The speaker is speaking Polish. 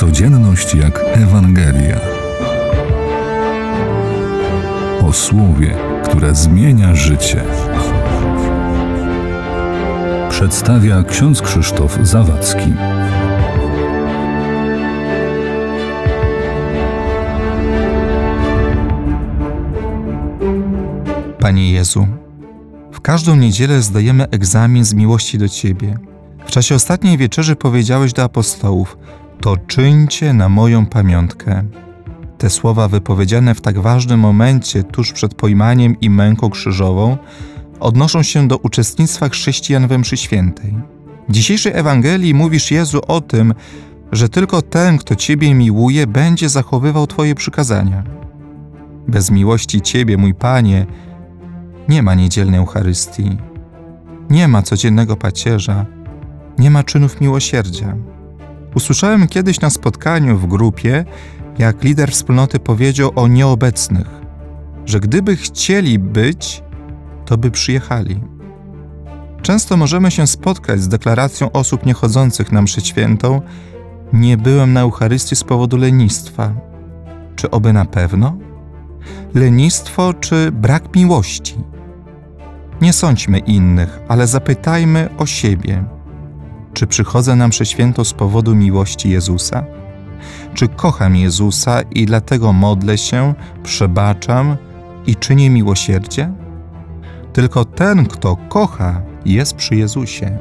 Codzienność jak Ewangelia. O słowie, które zmienia życie. Przedstawia ksiądz Krzysztof Zawadzki. Panie Jezu, w każdą niedzielę zdajemy egzamin z miłości do Ciebie. W czasie ostatniej wieczerzy powiedziałeś do apostołów: To czyńcie na moją pamiątkę. Te słowa wypowiedziane w tak ważnym momencie, tuż przed pojmaniem i męką krzyżową, odnoszą się do uczestnictwa chrześcijan we mszy świętej. W dzisiejszej Ewangelii mówisz Jezu o tym, że tylko ten, kto Ciebie miłuje, będzie zachowywał Twoje przykazania. Bez miłości Ciebie, mój Panie, nie ma niedzielnej Eucharystii, nie ma codziennego pacierza, nie ma czynów miłosierdzia. Usłyszałem kiedyś na spotkaniu w grupie, jak lider wspólnoty powiedział o nieobecnych, że gdyby chcieli być, to by przyjechali. Często możemy się spotkać z deklaracją osób niechodzących na mszę świętą: Nie byłem na Eucharystii z powodu lenistwa. Czy oby na pewno? Lenistwo czy brak miłości? Nie sądźmy innych, ale zapytajmy o siebie. Czy przychodzę na mszę z powodu miłości Jezusa? Czy kocham Jezusa i dlatego modlę się, przebaczam i czynię miłosierdzie? Tylko ten, kto kocha, jest przy Jezusie.